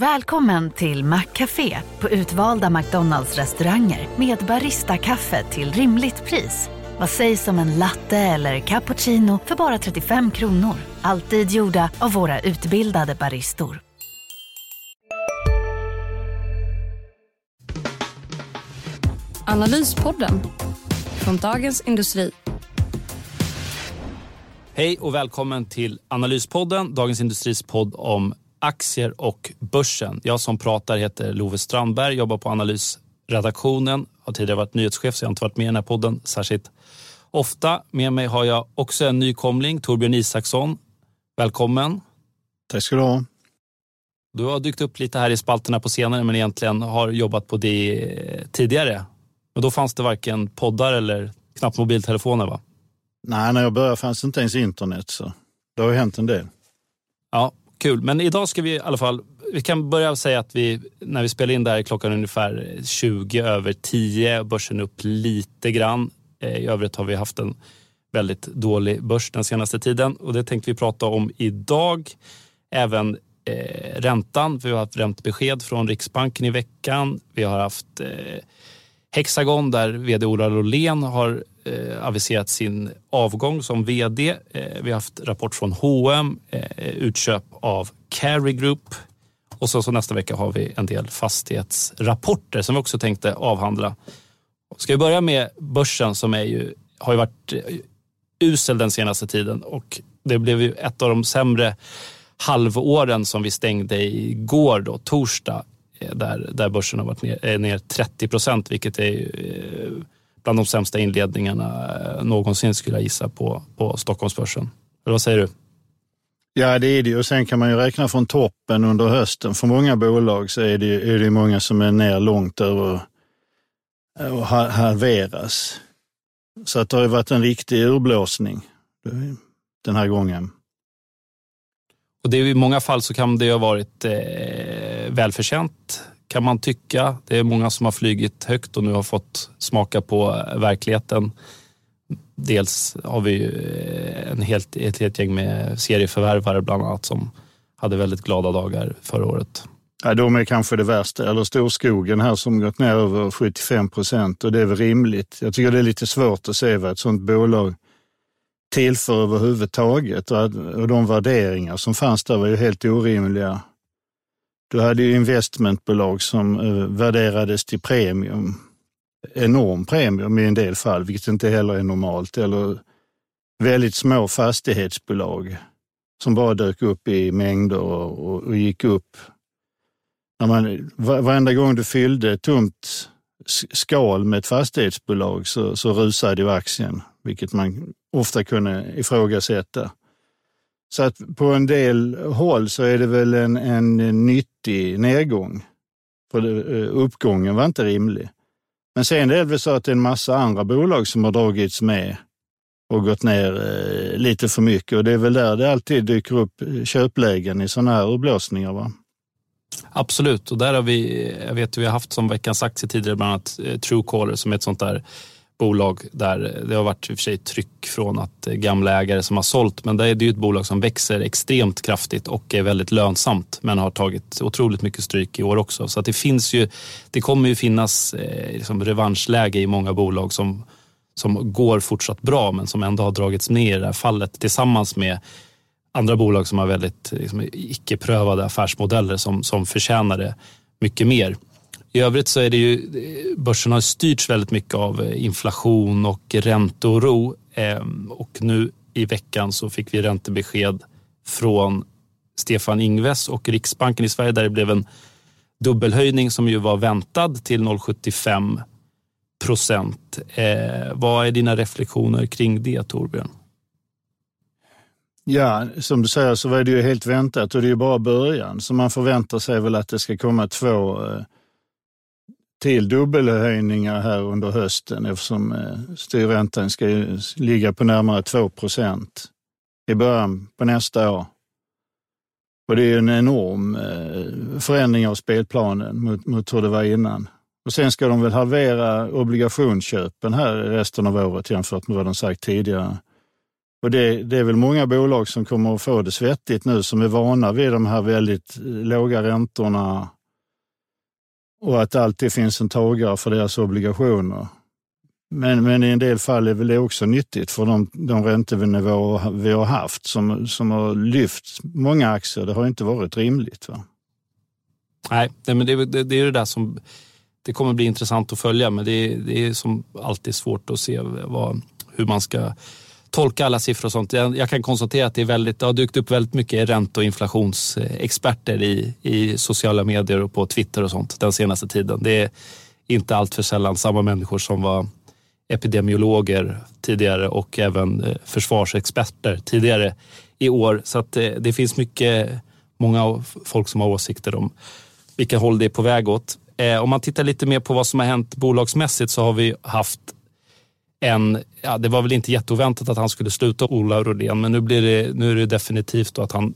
Välkommen till Maccafé på utvalda McDonalds restauranger med Baristakaffe till rimligt pris. Vad sägs om en latte eller cappuccino för bara 35 kronor? Alltid gjorda av våra utbildade baristor. Analyspodden från Dagens Industri. Hej och välkommen till Analyspodden, Dagens Industris podd om aktier och börsen. Jag som pratar heter Love Strandberg, jobbar på analysredaktionen. Har tidigare varit nyhetschef så jag har inte varit med i den här podden särskilt ofta. Med mig har jag också en nykomling, Torbjörn Isaksson. Välkommen. Tack ska du ha. Du har dykt upp lite här i spalterna på senare men egentligen har jobbat på det tidigare. Men då fanns det varken poddar eller knappt mobiltelefoner va? Nej, när jag började fanns det inte ens internet så det har ju hänt en del. Ja, kul. Men idag ska vi i alla fall, vi kan börja säga att vi, när vi spelar in det här klockan ungefär 20 över 10, börsen upp lite grann. Eh, I övrigt har vi haft en väldigt dålig börs den senaste tiden och det tänkte vi prata om idag. Även eh, räntan, vi har haft räntebesked från Riksbanken i veckan. Vi har haft eh, Hexagon där vd Ola Rolén har eh, aviserat sin avgång som vd. Eh, vi har haft rapport från H&M, eh, utköp av Carry Group och så, så nästa vecka har vi en del fastighetsrapporter som vi också tänkte avhandla. Ska vi börja med börsen som är ju, har ju varit eh, usel den senaste tiden och det blev ju ett av de sämre halvåren som vi stängde igår, då, torsdag, Eh, där, där börsen har varit ner, eh, ner 30 procent, vilket är eh, bland de sämsta inledningarna någonsin skulle jag gissa på, på Stockholmsbörsen. Eller vad säger du? Ja, det är det. Och sen kan man ju räkna från toppen under hösten. För många bolag så är det, är det många som är ner långt över och halveras. Så att det har ju varit en riktig urblåsning den här gången. Och det är I många fall så kan det ha varit eh, välförtjänt kan man tycka. Det är många som har flygit högt och nu har fått smaka på eh, verkligheten. Dels har vi eh, en helt, ett helt gäng med serieförvärvare bland annat som hade väldigt glada dagar förra året. Ja, de är kanske det värsta, eller storskogen här som gått ner över 75 procent och det är väl rimligt. Jag tycker det är lite svårt att se vad ett sådant bolag tillför överhuvudtaget. Och de värderingar som fanns där var ju helt orimliga. Du hade ju investmentbolag som eh, värderades till premium, enorm premium i en del fall, vilket inte heller är normalt, eller väldigt små fastighetsbolag som bara dök upp i mängder och, och, och gick upp. När man, varenda gång du fyllde ett tomt skal med ett fastighetsbolag så, så rusade ju aktien, vilket man ofta kunde ifrågasätta. Så att på en del håll så är det väl en, en nyttig nedgång. För eh, uppgången var inte rimlig. Men sen är det väl så att det är en massa andra bolag som har dragits med och gått ner eh, lite för mycket och det är väl där det alltid dyker upp eh, köplägen i sådana här urblåsningar. Va? Absolut, och där har vi, jag vet vi har haft som veckans aktie tidigare bland annat Truecaller som är ett sånt där bolag där det har varit i och för sig tryck från att gamla ägare som har sålt, men det är ju ett bolag som växer extremt kraftigt och är väldigt lönsamt, men har tagit otroligt mycket stryk i år också. Så att det finns ju, det kommer ju finnas eh, liksom revanschläge i många bolag som, som går fortsatt bra, men som ändå har dragits ner i det här fallet tillsammans med andra bolag som har väldigt liksom, icke-prövade affärsmodeller som, som förtjänar det mycket mer. I övrigt så är det ju, börsen har styrts väldigt mycket av eh, inflation och ränteoro ehm, och nu i veckan så fick vi räntebesked från Stefan Ingves och Riksbanken i Sverige där det blev en dubbelhöjning som ju var väntad till 0,75 procent. Eh, vad är dina reflektioner kring det Torbjörn? Ja, som du säger så var det ju helt väntat och det är ju bara början. Så man förväntar sig väl att det ska komma två eh, till dubbelhöjningar här under hösten eftersom eh, styrräntan ska ligga på närmare 2 procent i början på nästa år. Och det är en enorm eh, förändring av spelplanen mot, mot hur det var innan. Och sen ska de väl halvera obligationsköpen här resten av året jämfört med vad de sagt tidigare. Och det, det, är väl många bolag som kommer att få det svettigt nu som är vana vid de här väldigt eh, låga räntorna och att det alltid finns en tagare för deras obligationer. Men, men i en del fall är väl det också nyttigt för de, de räntenivåer vi har haft som, som har lyft många aktier. Det har inte varit rimligt. Va? Nej, men det, det, det är det där som det kommer bli intressant att följa men det, det är som alltid svårt att se vad, hur man ska tolka alla siffror och sånt. Jag, jag kan konstatera att det, är väldigt, det har dykt upp väldigt mycket ränte och inflationsexperter i, i sociala medier och på Twitter och sånt den senaste tiden. Det är inte allt för sällan samma människor som var epidemiologer tidigare och även eh, försvarsexperter tidigare i år. Så att det, det finns mycket, många folk som har åsikter om vilka håll det är på väg åt. Eh, om man tittar lite mer på vad som har hänt bolagsmässigt så har vi haft en, ja, det var väl inte jätteoväntat att han skulle sluta Ola Rodén, men nu, blir det, nu är det definitivt att han,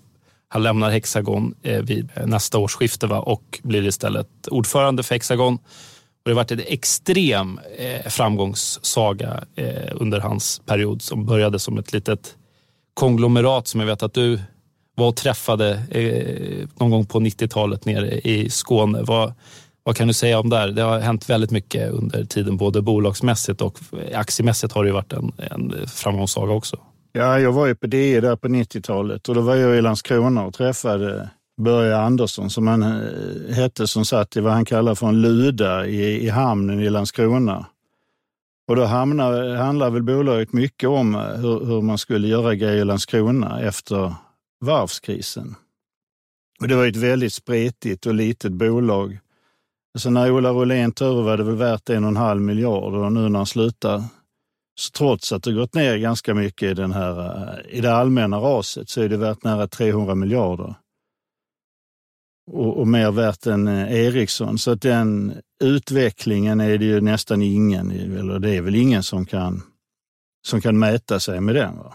han lämnar Hexagon eh, vid eh, nästa årsskifte va? och blir istället ordförande för Hexagon. Och det har varit en extrem eh, framgångssaga eh, under hans period som började som ett litet konglomerat som jag vet att du var och träffade eh, någon gång på 90-talet nere i Skåne. Vad, vad kan du säga om det? här? Det har hänt väldigt mycket under tiden, både bolagsmässigt och aktiemässigt har det varit en, en framgångssaga också. Ja, jag var ju på DE där på 90-talet och då var jag i Landskrona och träffade Börje Andersson som han eh, hette som satt i vad han kallar för en luda i, i hamnen i Landskrona. Och då hamnar, handlar väl bolaget mycket om eh, hur, hur man skulle göra grejer i Landskrona efter varvskrisen. Och det var ett väldigt spretigt och litet bolag Alltså när Ola Rolén tog över var det väl värt en och en halv miljard och nu när han slutar, så trots att det gått ner ganska mycket i, den här, eh, i det allmänna raset, så är det värt nära 300 miljarder. Och, och mer värt än eh, Ericsson. Så att den utvecklingen är det ju nästan ingen, eller det är väl ingen som kan, som kan mäta sig med den. Va?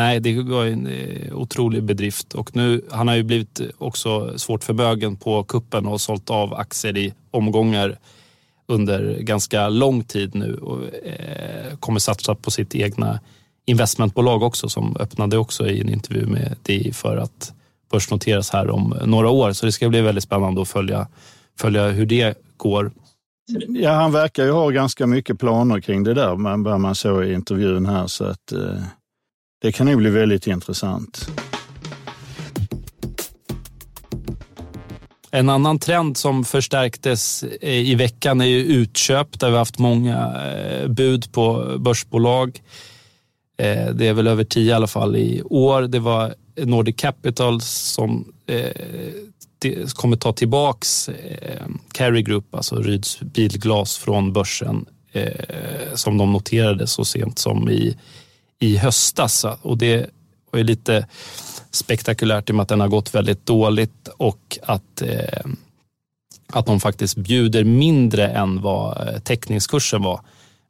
Nej, det var en eh, otrolig bedrift och nu, han har ju blivit också svårt förmögen på kuppen och sålt av aktier i omgångar under ganska lång tid nu och eh, kommer satsa på sitt egna investmentbolag också som öppnade också i en intervju med DI för att börsnoteras här om några år. Så det ska bli väldigt spännande att följa, följa hur det går. Ja, han verkar ju ha ganska mycket planer kring det där, vad man såg i intervjun här. Så att, eh det kan nog bli väldigt intressant. En annan trend som förstärktes eh, i veckan är ju utköp där vi har haft många eh, bud på börsbolag. Eh, det är väl över tio i alla fall i år. Det var Nordic Capital som kommer ta tillbaks Carry Group, alltså Ryds bilglas från börsen som de noterade så sent som i i höstas. Och det var ju lite spektakulärt i och med att den har gått väldigt dåligt och att, eh, att de faktiskt bjuder mindre än vad eh, teckningskursen var.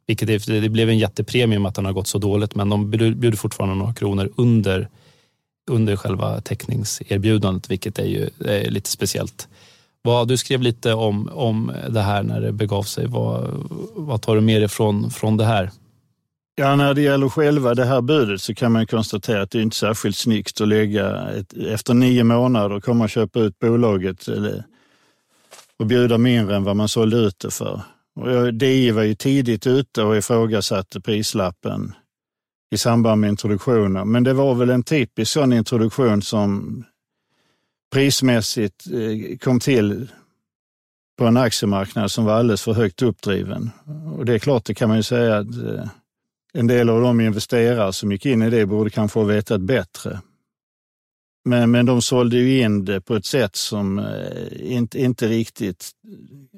Vilket det, det blev en jättepremie med att den har gått så dåligt men de bjuder fortfarande några kronor under, under själva teckningserbjudandet vilket är ju är lite speciellt. Vad, du skrev lite om, om det här när det begav sig. Vad, vad tar du med dig från, från det här? Ja, när det gäller själva det här budet så kan man konstatera att det inte är särskilt snyggt att lägga ett, efter nio månader komma och köpa ut bolaget eller, och bjuda mindre än vad man sålde ut det för. Och DI var ju tidigt ute och ifrågasatte prislappen i samband med introduktionen. Men det var väl en typisk sån introduktion som prismässigt eh, kom till på en aktiemarknad som var alldeles för högt uppdriven. Och det är klart, det kan man ju säga att eh, en del av de investerare som gick in i det borde kanske ha vetat bättre. Men, men de sålde ju in det på ett sätt som eh, inte, inte riktigt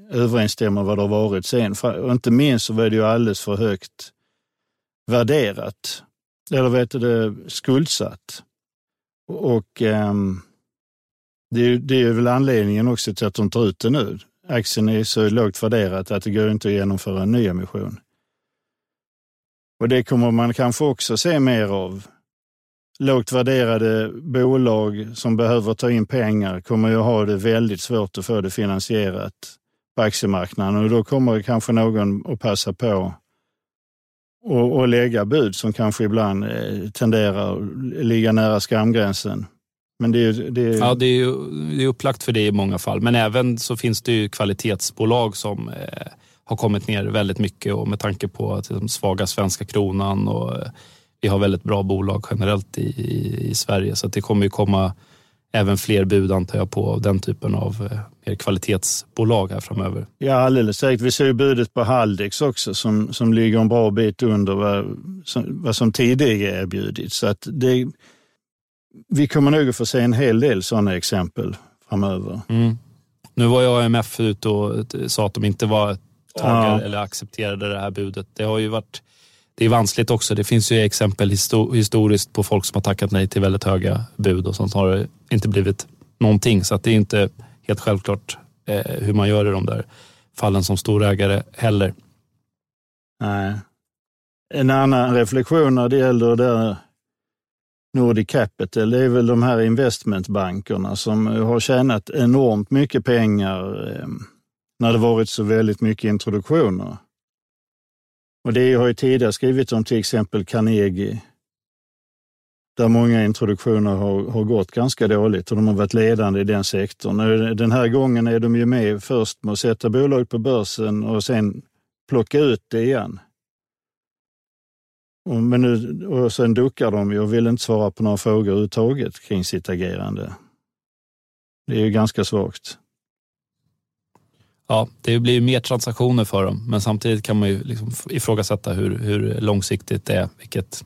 överensstämmer vad det har varit sen. Och inte minst så var det ju alldeles för högt värderat. Eller vet du det, skuldsatt. Och um, ehm, det, det är väl anledningen också till att de tar ut det nu. Aktien är så lågt värderat att det går inte att genomföra en nyemission. Och det kommer man kanske också se mer av. Lågt värderade bolag som behöver ta in pengar kommer ju ha det väldigt svårt att få det finansierat på aktiemarknaden och då kommer kanske någon att passa på och, och lägga bud som kanske ibland eh, tenderar att ligga nära skamgränsen. Men det är, det är... Ja, det är, ju, det är upplagt för det i många fall. Men även så finns det ju kvalitetsbolag som eh, har kommit ner väldigt mycket och med tanke på att den svaga svenska kronan och eh, vi har väldigt bra bolag generellt i, i, i Sverige så det kommer ju komma även fler bud antar jag på den typen av eh, mer kvalitetsbolag här framöver. Ja, alldeles säkert. Vi ser ju budet på Haldex också som, som ligger en bra bit under vad som, vad som tidigare erbjudits. Så att det, vi kommer nog att få se en hel del sådana exempel framöver. Mm. Nu var ju AMF ute och sa att de inte var tagare Ja. eller accepterade det här budet. Det har ju varit det är vanskligt också. Det finns ju exempel histo- historiskt på folk som har tackat nej till väldigt höga bud och sånt har det inte blivit någonting. Så det är inte helt självklart eh, hur man gör i de där fallen som storägare heller. Nej. En annan reflektion när det gäller det Nordic Capital, det är väl de här investmentbankerna som har tjänat enormt mycket pengar eh, när det varit så väldigt mycket introduktioner. Och det har ju tidigare skrivit om till exempel Carnegie, där många introduktioner har, har gått ganska dåligt och de har varit ledande i den sektorn. Den här gången är de ju med först med att sätta bolag på börsen och sen plocka ut det igen. Och, men nu, och sen duckar de ju och vill inte svara på några frågor överhuvudtaget kring sitt agerande. Det är ju ganska svagt. Ja, det blir ju mer transaktioner för dem, men samtidigt kan man ju liksom ifrågasätta hur, hur långsiktigt det är, vilket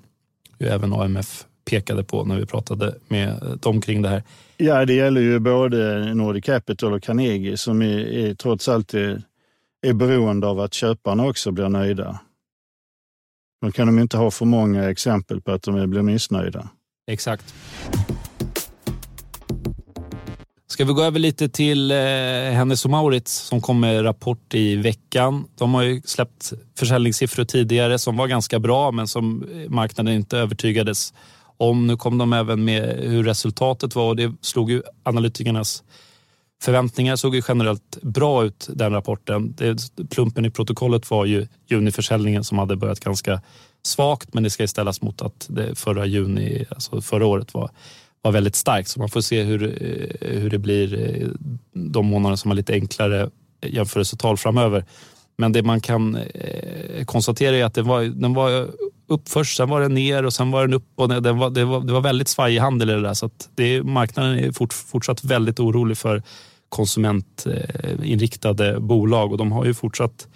ju även AMF pekade på när vi pratade med dem kring det här. Ja, det gäller ju både Nordic Capital och Carnegie som är, är, trots allt är, är beroende av att köparna också blir nöjda. Då kan de inte ha för många exempel på att de blir missnöjda. Exakt. Ska vi gå över lite till eh, Hennes och Maurits som kom med rapport i veckan. De har ju släppt försäljningssiffror tidigare som var ganska bra men som marknaden inte övertygades om. Nu kom de även med hur resultatet var och det slog ju analytikernas förväntningar såg ju generellt bra ut den rapporten. Det, plumpen i protokollet var ju juniförsäljningen som hade börjat ganska svagt men det ska ställas mot att det förra juni, alltså förra året var, var väldigt starkt. Så man får se hur, eh, hur det blir eh, de månader som har lite enklare jämförelsetal framöver. Men det man kan eh, konstatera är att det var, den var upp först, sen var den ner och sen var den upp. Och den var, det, var, det var väldigt svajig handel i det där. Så att det, marknaden är fort, fortsatt väldigt orolig för konsumentinriktade bolag och de har ju fortsatt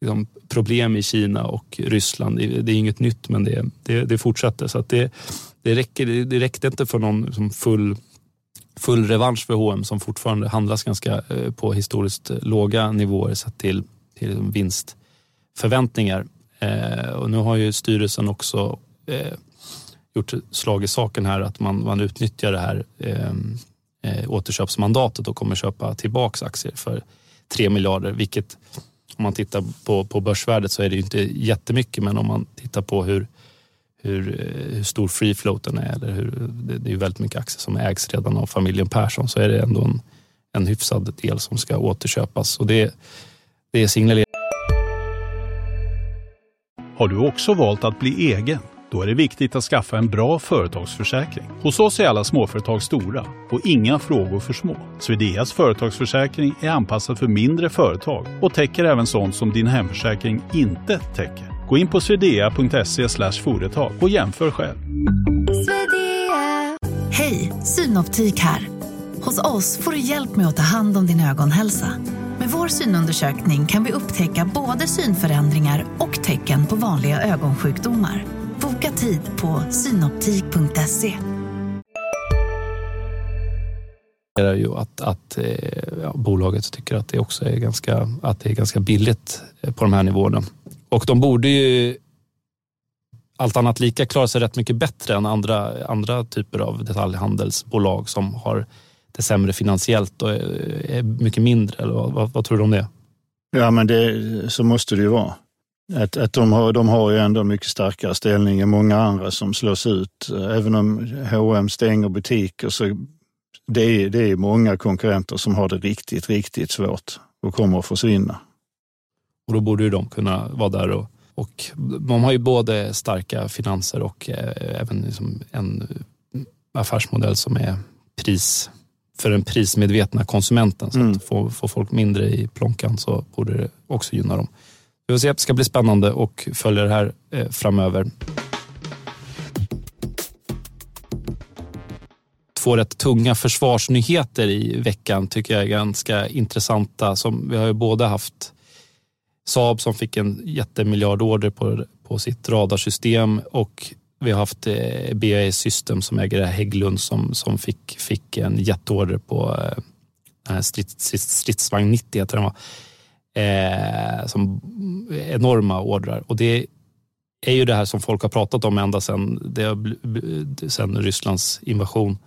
liksom, problem i Kina och Ryssland. Det, det är inget nytt men det, det, det fortsätter. Så att det, det, räcker, det, räckte inte för någon som full full revansch för H&M som fortfarande handlas ganska eh, på historiskt eh, låga nivåer sett till, till liksom vinstförväntningar. Eh, och nu har ju styrelsen också eh, gjort slag i saken här att man, man utnyttjar det här eh, eh, återköpsmandatet och kommer köpa tillbaks aktier för 3 miljarder, vilket om man tittar på, på börsvärdet så är det ju inte jättemycket, men om man tittar på hur, hur, eh, hur stor free floaten är, eller hur, det, det är ju väldigt mycket aktier som ägs redan av familjen Persson, så är det ändå en, en hyfsad del som ska återköpas. Och det, det signalerar Har du också valt att bli egen? Då är det viktigt att skaffa en bra företagsförsäkring. Hos oss är alla småföretag stora och inga frågor för små. Swedeas företagsförsäkring är anpassad för mindre företag och täcker även sånt som din hemförsäkring inte täcker. Gå in på swedea.se företag och jämför själv. Hej, Synoptik här. Hos oss får du hjälp med att ta hand om din ögonhälsa. Med vår synundersökning kan vi upptäcka både synförändringar och tecken på vanliga ögonsjukdomar. Boka tid på synoptik.se. ju att, att eh, ja, bolaget tycker att det också är ganska, att det är ganska billigt eh, på de här nivåerna. Och de borde ju allt annat lika klara sig rätt mycket bättre än andra, andra typer av detaljhandelsbolag som har det sämre finansiellt och är, är mycket mindre. Eller vad, vad, vad tror du om det? Ja, men det, så måste det ju vara. Att, att de, har, de har ju ändå mycket starkare ställning än många andra som slås ut. Även om H&M stänger butiker så det är det är många konkurrenter som har det riktigt, riktigt svårt och kommer att försvinna. Och då borde ju de kunna vara där och, och de har ju både starka finanser och eh, även liksom en affärsmodell som är pris för den prismedvetna konsumenten. Så mm. att få, få folk mindre i plånkan så borde det också gynna dem. Vi får se, det ska bli spännande och följa det här eh, framöver. Två rätt tunga försvarsnyheter i veckan tycker jag är ganska intressanta. Som vi har ju både haft Saab som fick en jättemiljardorder på, på sitt radarsystem och vi har haft eh, BAE System som äger Hägglund som, som fick, fick en jätteorder på eh, strids, stridsvagn 90 heter den va? Eh, som enorma ordrar. Och det är ju det här som folk har pratat om ända sedan, sedan Rysslands invasion.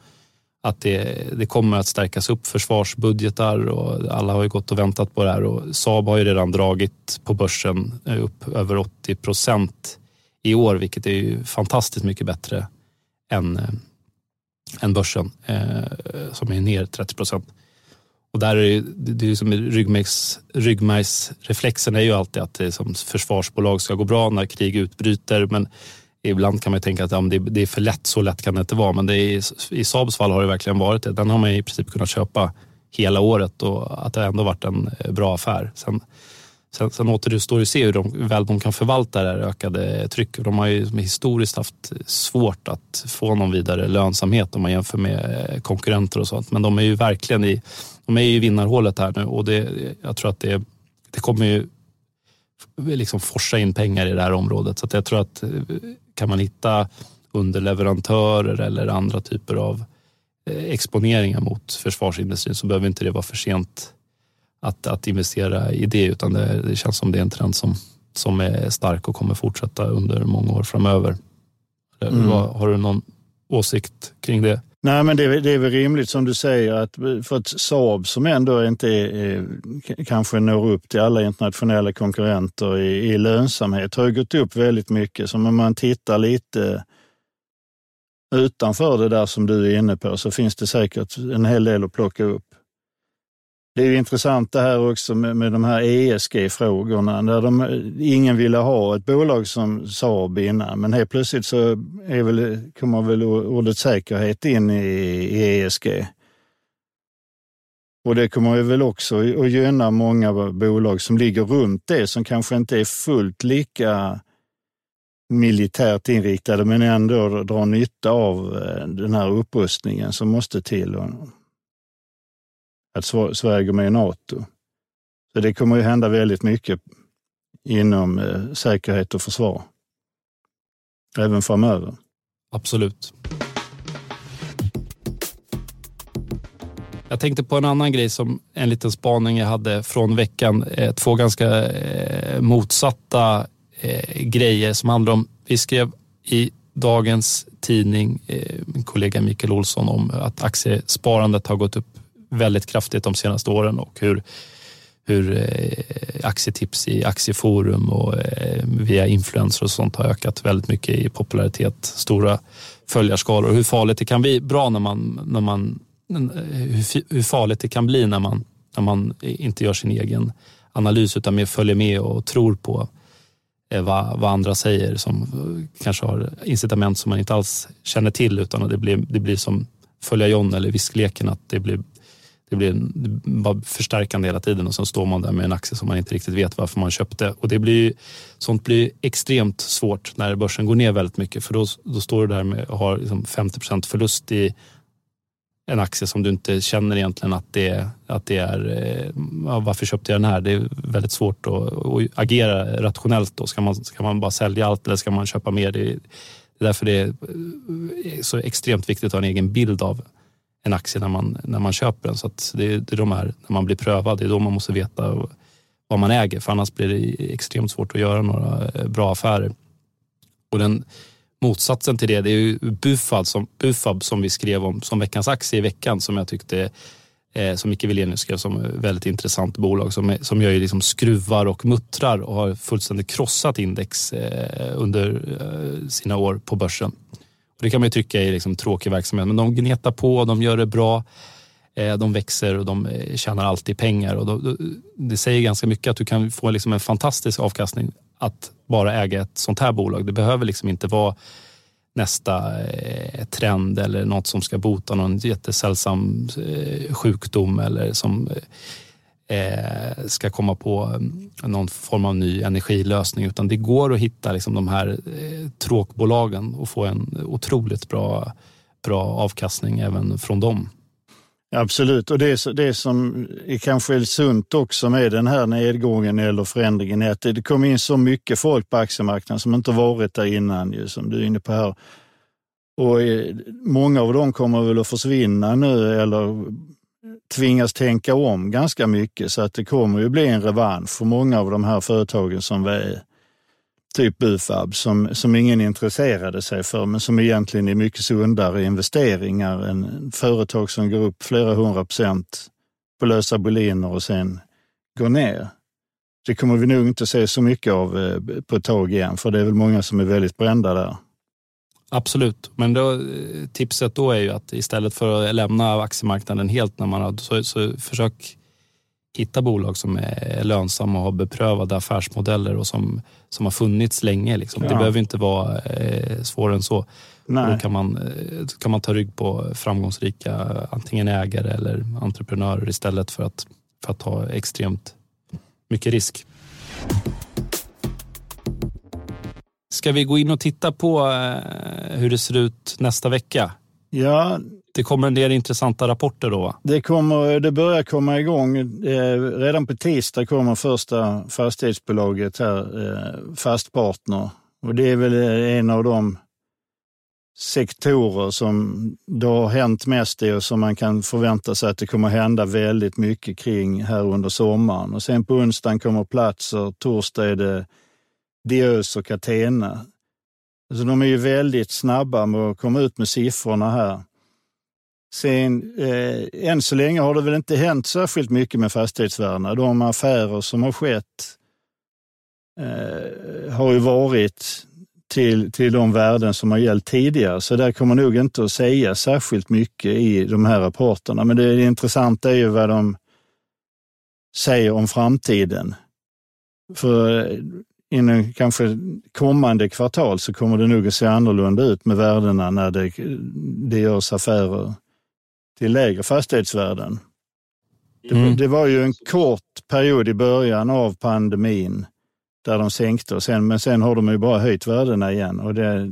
Att det, det kommer att stärkas upp försvarsbudgetar och alla har ju gått och väntat på det här och Saab har ju redan dragit på börsen eh, upp över 80 procent i år, vilket är ju fantastiskt mycket bättre än, äh, än börsen äh, som är ner 30 procent. Och där är det, det är som ryggmärgs, ryggmärgsreflexen är ju alltid att det som försvarsbolag ska gå bra när krig utbryter. Men ibland kan man tänka att ja, det, det, är för lätt, så lätt kan det inte vara. Men det är, i Saabs fall har det verkligen varit det. Den har man i princip kunnat köpa hela året och att det ändå varit en eh, bra affär. Sen, sen, sen återstår det att se hur de, väl de kan förvalta det här ökade trycket. De har ju historiskt haft svårt att få någon vidare lönsamhet om man jämför med eh, konkurrenter och sånt. Men de är ju verkligen i de är i vinnarhålet här nu och det, jag tror att det, det kommer ju liksom forsa in pengar i det här området. Så jag tror att kan man hitta underleverantörer eller andra typer av eh, exponeringar mot försvarsindustrin så behöver inte det vara för sent att, att investera i det utan det, det känns som det är en trend som, som är stark och kommer fortsätta under många år framöver. Mm. Har du någon åsikt kring det? Nej, men det är, det är väl rimligt som du säger att eh, för ett Saab som ändå inte är, kanske når upp till alla internationella konkurrenter i, i lönsamhet har ju gått upp väldigt mycket. Så om man tittar lite utanför det där som du är inne på så finns det säkert en hel del att plocka upp. Det är intressant det här också med, med de här ESG-frågorna, där de, ingen ville ha ett bolag som Saab innan, men helt plötsligt så är väl, kommer väl ordet säkerhet in i, i ESG. Och det kommer väl också att gynna många bolag som ligger runt det, som kanske inte är fullt lika militärt inriktade, men ändå drar nytta av eh, den här upprustningen som måste till att Sverige går med i NATO. Så det kommer ju hända väldigt mycket inom eh, säkerhet och försvar. Även framöver. Absolut. Jag tänkte på en annan grej som en liten spaning jag hade från veckan. Eh, två ganska eh, motsatta eh, grejer som handlar om, vi skrev i dagens tidning, eh, min kollega Mikael Olsson, om att aktiesparandet har gått upp väldigt kraftigt de senaste åren och hur, hur eh, aktietips i aktieforum och eh, via influencers och sånt har ökat väldigt mycket i popularitet, stora följarskalor. Och hur farligt det kan bli bra när man, när man eh, hur, hur farligt det kan bli när man, när man inte gör sin egen analys utan mer följer med och tror på vad, vad, andra säger som kanske har incitament som man inte alls känner till utan det blir, det blir som följa John eller viskleken att det blir det blir bara förstärkande hela tiden och sen står man där med en aktie som man inte riktigt vet varför man köpte. Och det blir, sånt blir extremt svårt när börsen går ner väldigt mycket för då, då står du där med och har liksom 50% förlust i en aktie som du inte känner egentligen att det, att det är, eh, ja, varför köpte jag den här? Det är väldigt svårt att, att agera rationellt då. Ska man, ska man bara sälja allt eller ska man köpa mer? Det, det är därför det är eh, så extremt viktigt att ha en egen bild av en aktie när man, när man köper den. Så det, det är de här, när man blir prövad, det är då man måste veta vad man äger för annars blir det extremt svårt att göra några eh, bra affärer. Och den motsatsen till det, det är ju Bufab som, Bufab som vi skrev om som veckans aktie i veckan som jag tyckte eh, som Micke Wilenius skrev som väldigt intressant bolag som, som gör liksom skruvar och muttrar och har fullständigt krossat index eh, under eh, sina år på börsen. Det kan man ju tycka är liksom tråkig verksamhet, men de gnetar på, de gör det bra, eh, de växer och de eh, tjänar alltid pengar. Och det säger ganska mycket att du kan få liksom en fantastisk avkastning att bara äga ett sånt här bolag. Det behöver liksom inte vara nästa eh, trend eller något som ska bota någon jättesällsam sjukdom eller som eh, ska komma på mm, någon form av ny energilösning utan det går att hitta liksom de här eh, tråkbolagen och få en otroligt bra, bra avkastning även från dem. Absolut, och det, det som är kanske sunt också med den här nedgången eller förändringen är att det kommer in så mycket folk på aktiemarknaden som inte varit där innan, ju, som du är inne på här. Och eh, många av dem kommer väl att försvinna nu eller tvingas tänka om ganska mycket så att det kommer ju bli en revansch för många av de här företagen som är typ Bufab som, som ingen intresserade sig för men som egentligen är mycket sundare investeringar än företag som går upp flera hundra procent på lösa boliner och sen går ner. Det kommer vi nog inte se så mycket av eh, på ett tag igen för det är väl många som är väldigt brända där. Absolut, men då, tipset då är ju att istället för att lämna aktiemarknaden helt när man har, så, så försök hitta bolag som är lönsamma och har beprövade affärsmodeller och som, som har funnits länge. Liksom. Ja. Det behöver inte vara eh, svårare än så. Då kan man, eh, kan man ta rygg på framgångsrika antingen ägare eller entreprenörer istället för att, för att ta extremt mycket risk. Ska vi gå in och titta på eh, hur det ser ut nästa vecka? Ja. Det kommer en del intressanta rapporter då? Det, kommer, det börjar komma igång. Eh, redan på tisdag kommer första fastighetsbolaget här, eh, Fastpartner. Och det är väl en av de sektorer som det har hänt mest i och som man kan förvänta sig att det kommer hända väldigt mycket kring här under sommaren. Och sen på onsdagen kommer Platser, torsdag är det Diös och Catena. Alltså de är ju väldigt snabba med att komma ut med siffrorna här. Sen, eh, än så länge har det väl inte hänt särskilt mycket med fastighetsvärdena. De affärer som har skett eh, har ju varit till, till de värden som har gällt tidigare, så där kommer nog inte att säga särskilt mycket i de här rapporterna. Men det, det intressanta är ju vad de säger om framtiden. För inom kanske kommande kvartal så kommer det nog att se annorlunda ut med värdena när det, det görs affärer till lägre fastighetsvärden. Mm. Det, det, var ju en kort period i början av pandemin där de sänkte, och sen, men sen har de ju bara höjt värdena igen. Och det,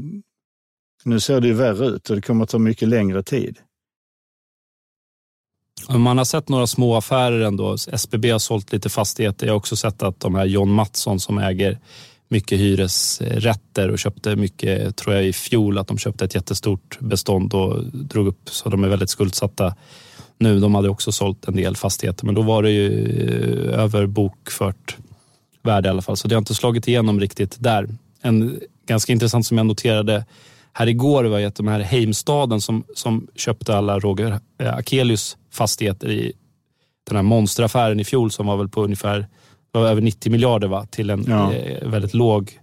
nu ser det ju värre ut och det kommer att ta mycket längre tid. Man har sett några små affärer ändå. SBB har sålt lite fastigheter. Jag har också sett att de här John Mattsson som äger mycket hyresrätter och köpte mycket, tror jag i fjol, att de köpte ett jättestort bestånd och drog upp så de är väldigt skuldsatta nu. De hade också sålt en del fastigheter men då var det ju eh, över bokfört värde i alla fall så det har inte slagit igenom riktigt där. En ganska intressant som jag noterade här igår var ju att de här Heimstaden som, som köpte alla Roger eh, Akelius fastigheter i den här monsteraffären i fjol som var väl på ungefär var över 90 miljarder va? till en ja. eh, väldigt låg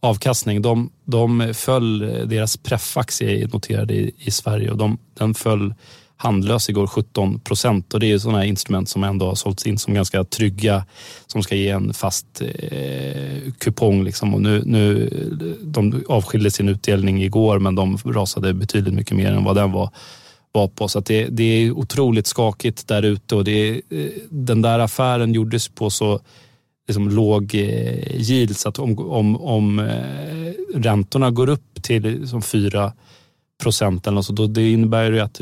avkastning. De, de föll, deras preffaktie noterade i, i Sverige och de, den föll handlös igår 17 procent och det är sådana instrument som ändå har sålts in som ganska trygga som ska ge en fast eh, kupong. Liksom. Och nu, nu, de avskilde sin utdelning igår men de rasade betydligt mycket mer än vad den var, var på. Så det, det är otroligt skakigt där ute och det, eh, den där affären gjordes på så liksom låg eh, yield så att om, om, om eh, räntorna går upp till liksom 4 procent eller något så då, det innebär ju att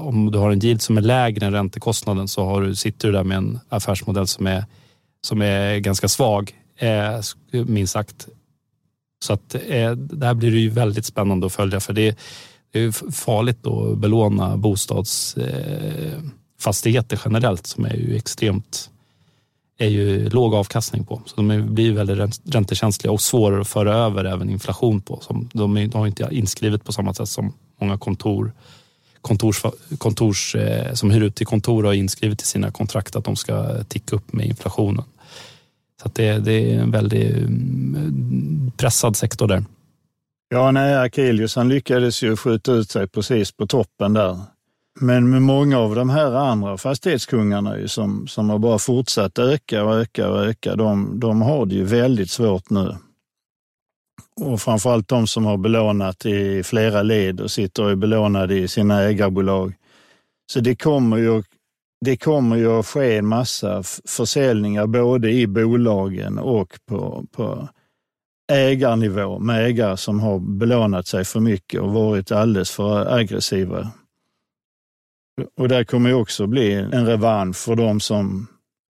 om du har en yield som är lägre än räntekostnaden så har du, sitter du där med en affärsmodell som är, som är ganska svag, eh, minst sagt. Så att eh, där blir det ju väldigt spännande att följa för det, det är farligt att belåna bostadsfastigheter eh, generellt som är ju extremt är ju låg avkastning på. Så de blir väldigt räntekänsliga och svårare att föra över även inflation på. De, är, de har inte inskrivet på samma sätt som många kontor kontors, kontors, eh, som hyr ut till kontor har inskrivet i sina kontrakt att de ska ticka upp med inflationen. Så det, det, är en väldigt mm, pressad sektor där. Ja, nej, Akelius han lyckades ju skjuta ut sig precis på toppen där. Men med många av de här andra fastighetskungarna ju, som, som har bara fortsatt öka och öka och öka, de, de har det ju väldigt svårt nu. och framförallt de som har belånat i flera led och sitter och är belånade i sina ägarbolag. Så det kommer ju, det kommer ju att ske en massa försäljningar både i bolagen och på, på ägarnivå med ägare som har belånat sig för mycket och varit alldeles för aggressiva. Och där kommer ju också bli en revansch för de som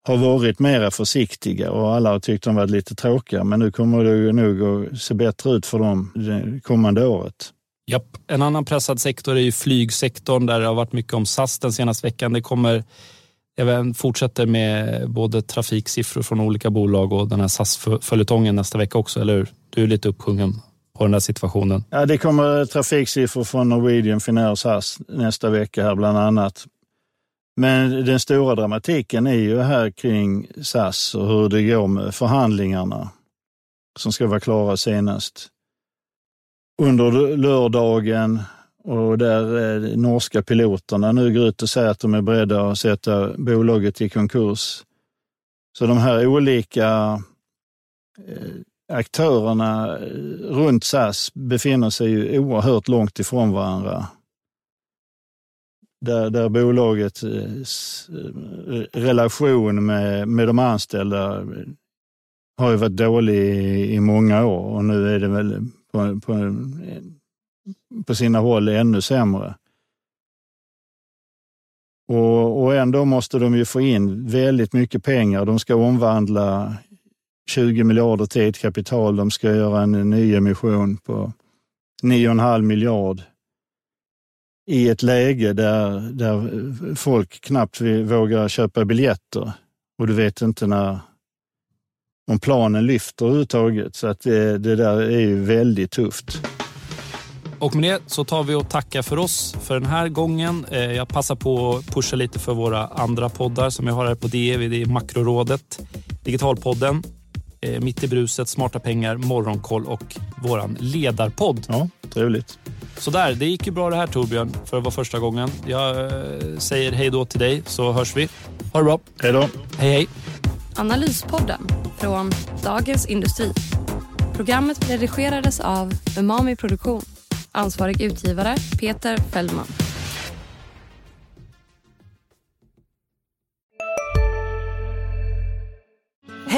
har varit mera försiktiga och alla har tyckt de varit lite tråkiga. Men nu kommer det nog att se bättre ut för dem det kommande året. Japp. En annan pressad sektor är ju flygsektorn där det har varit mycket om SAS den senaste veckan. Det kommer även fortsätter med både trafiksiffror från olika bolag och den här SAS-följetongen nästa vecka också, eller hur? Du är lite uppsjungen på den här situationen. Ja, det kommer trafiksiffror från Norwegian, Finnair och SAS nästa vecka här bland annat. Men den stora dramatiken är ju här kring SAS och hur det går med förhandlingarna som ska vara klara senast under lördagen och där eh, norska piloterna nu går ut och säger att de är beredda att sätta bolaget i konkurs. Så de här olika eh, aktörerna eh, runt SAS befinner sig ju oerhört långt ifrån varandra där, där bolagets eh, eh, relation med, med de anställda har ju varit dålig i, i många år och nu är det väl på, på, på sina håll ännu sämre. Och, och ändå måste de ju få in väldigt mycket pengar. De ska omvandla 20 miljarder till ett kapital. De ska göra en nyemission på 9,5 miljard i ett läge där, där folk knappt vågar köpa biljetter och du vet inte när om planen lyfter överhuvudtaget. Så att det, det där är ju väldigt tufft. Och med det så tar vi och tackar för oss för den här gången. Eh, jag passar på att pusha lite för våra andra poddar som jag har här på DE. Det är Makrorådet, Digitalpodden, eh, Mitt i bruset, Smarta pengar, Morgonkoll och våran ledarpodd. Ja, trevligt. Sådär, det gick ju bra det här Torbjörn för att vara första gången. Jag eh, säger hej då till dig så hörs vi. Ha det bra. Hej då. Hej hej. Analyspodden från Dagens Industri. Programmet redigerades av Umami Produktion. Ansvarig utgivare Peter Fellman.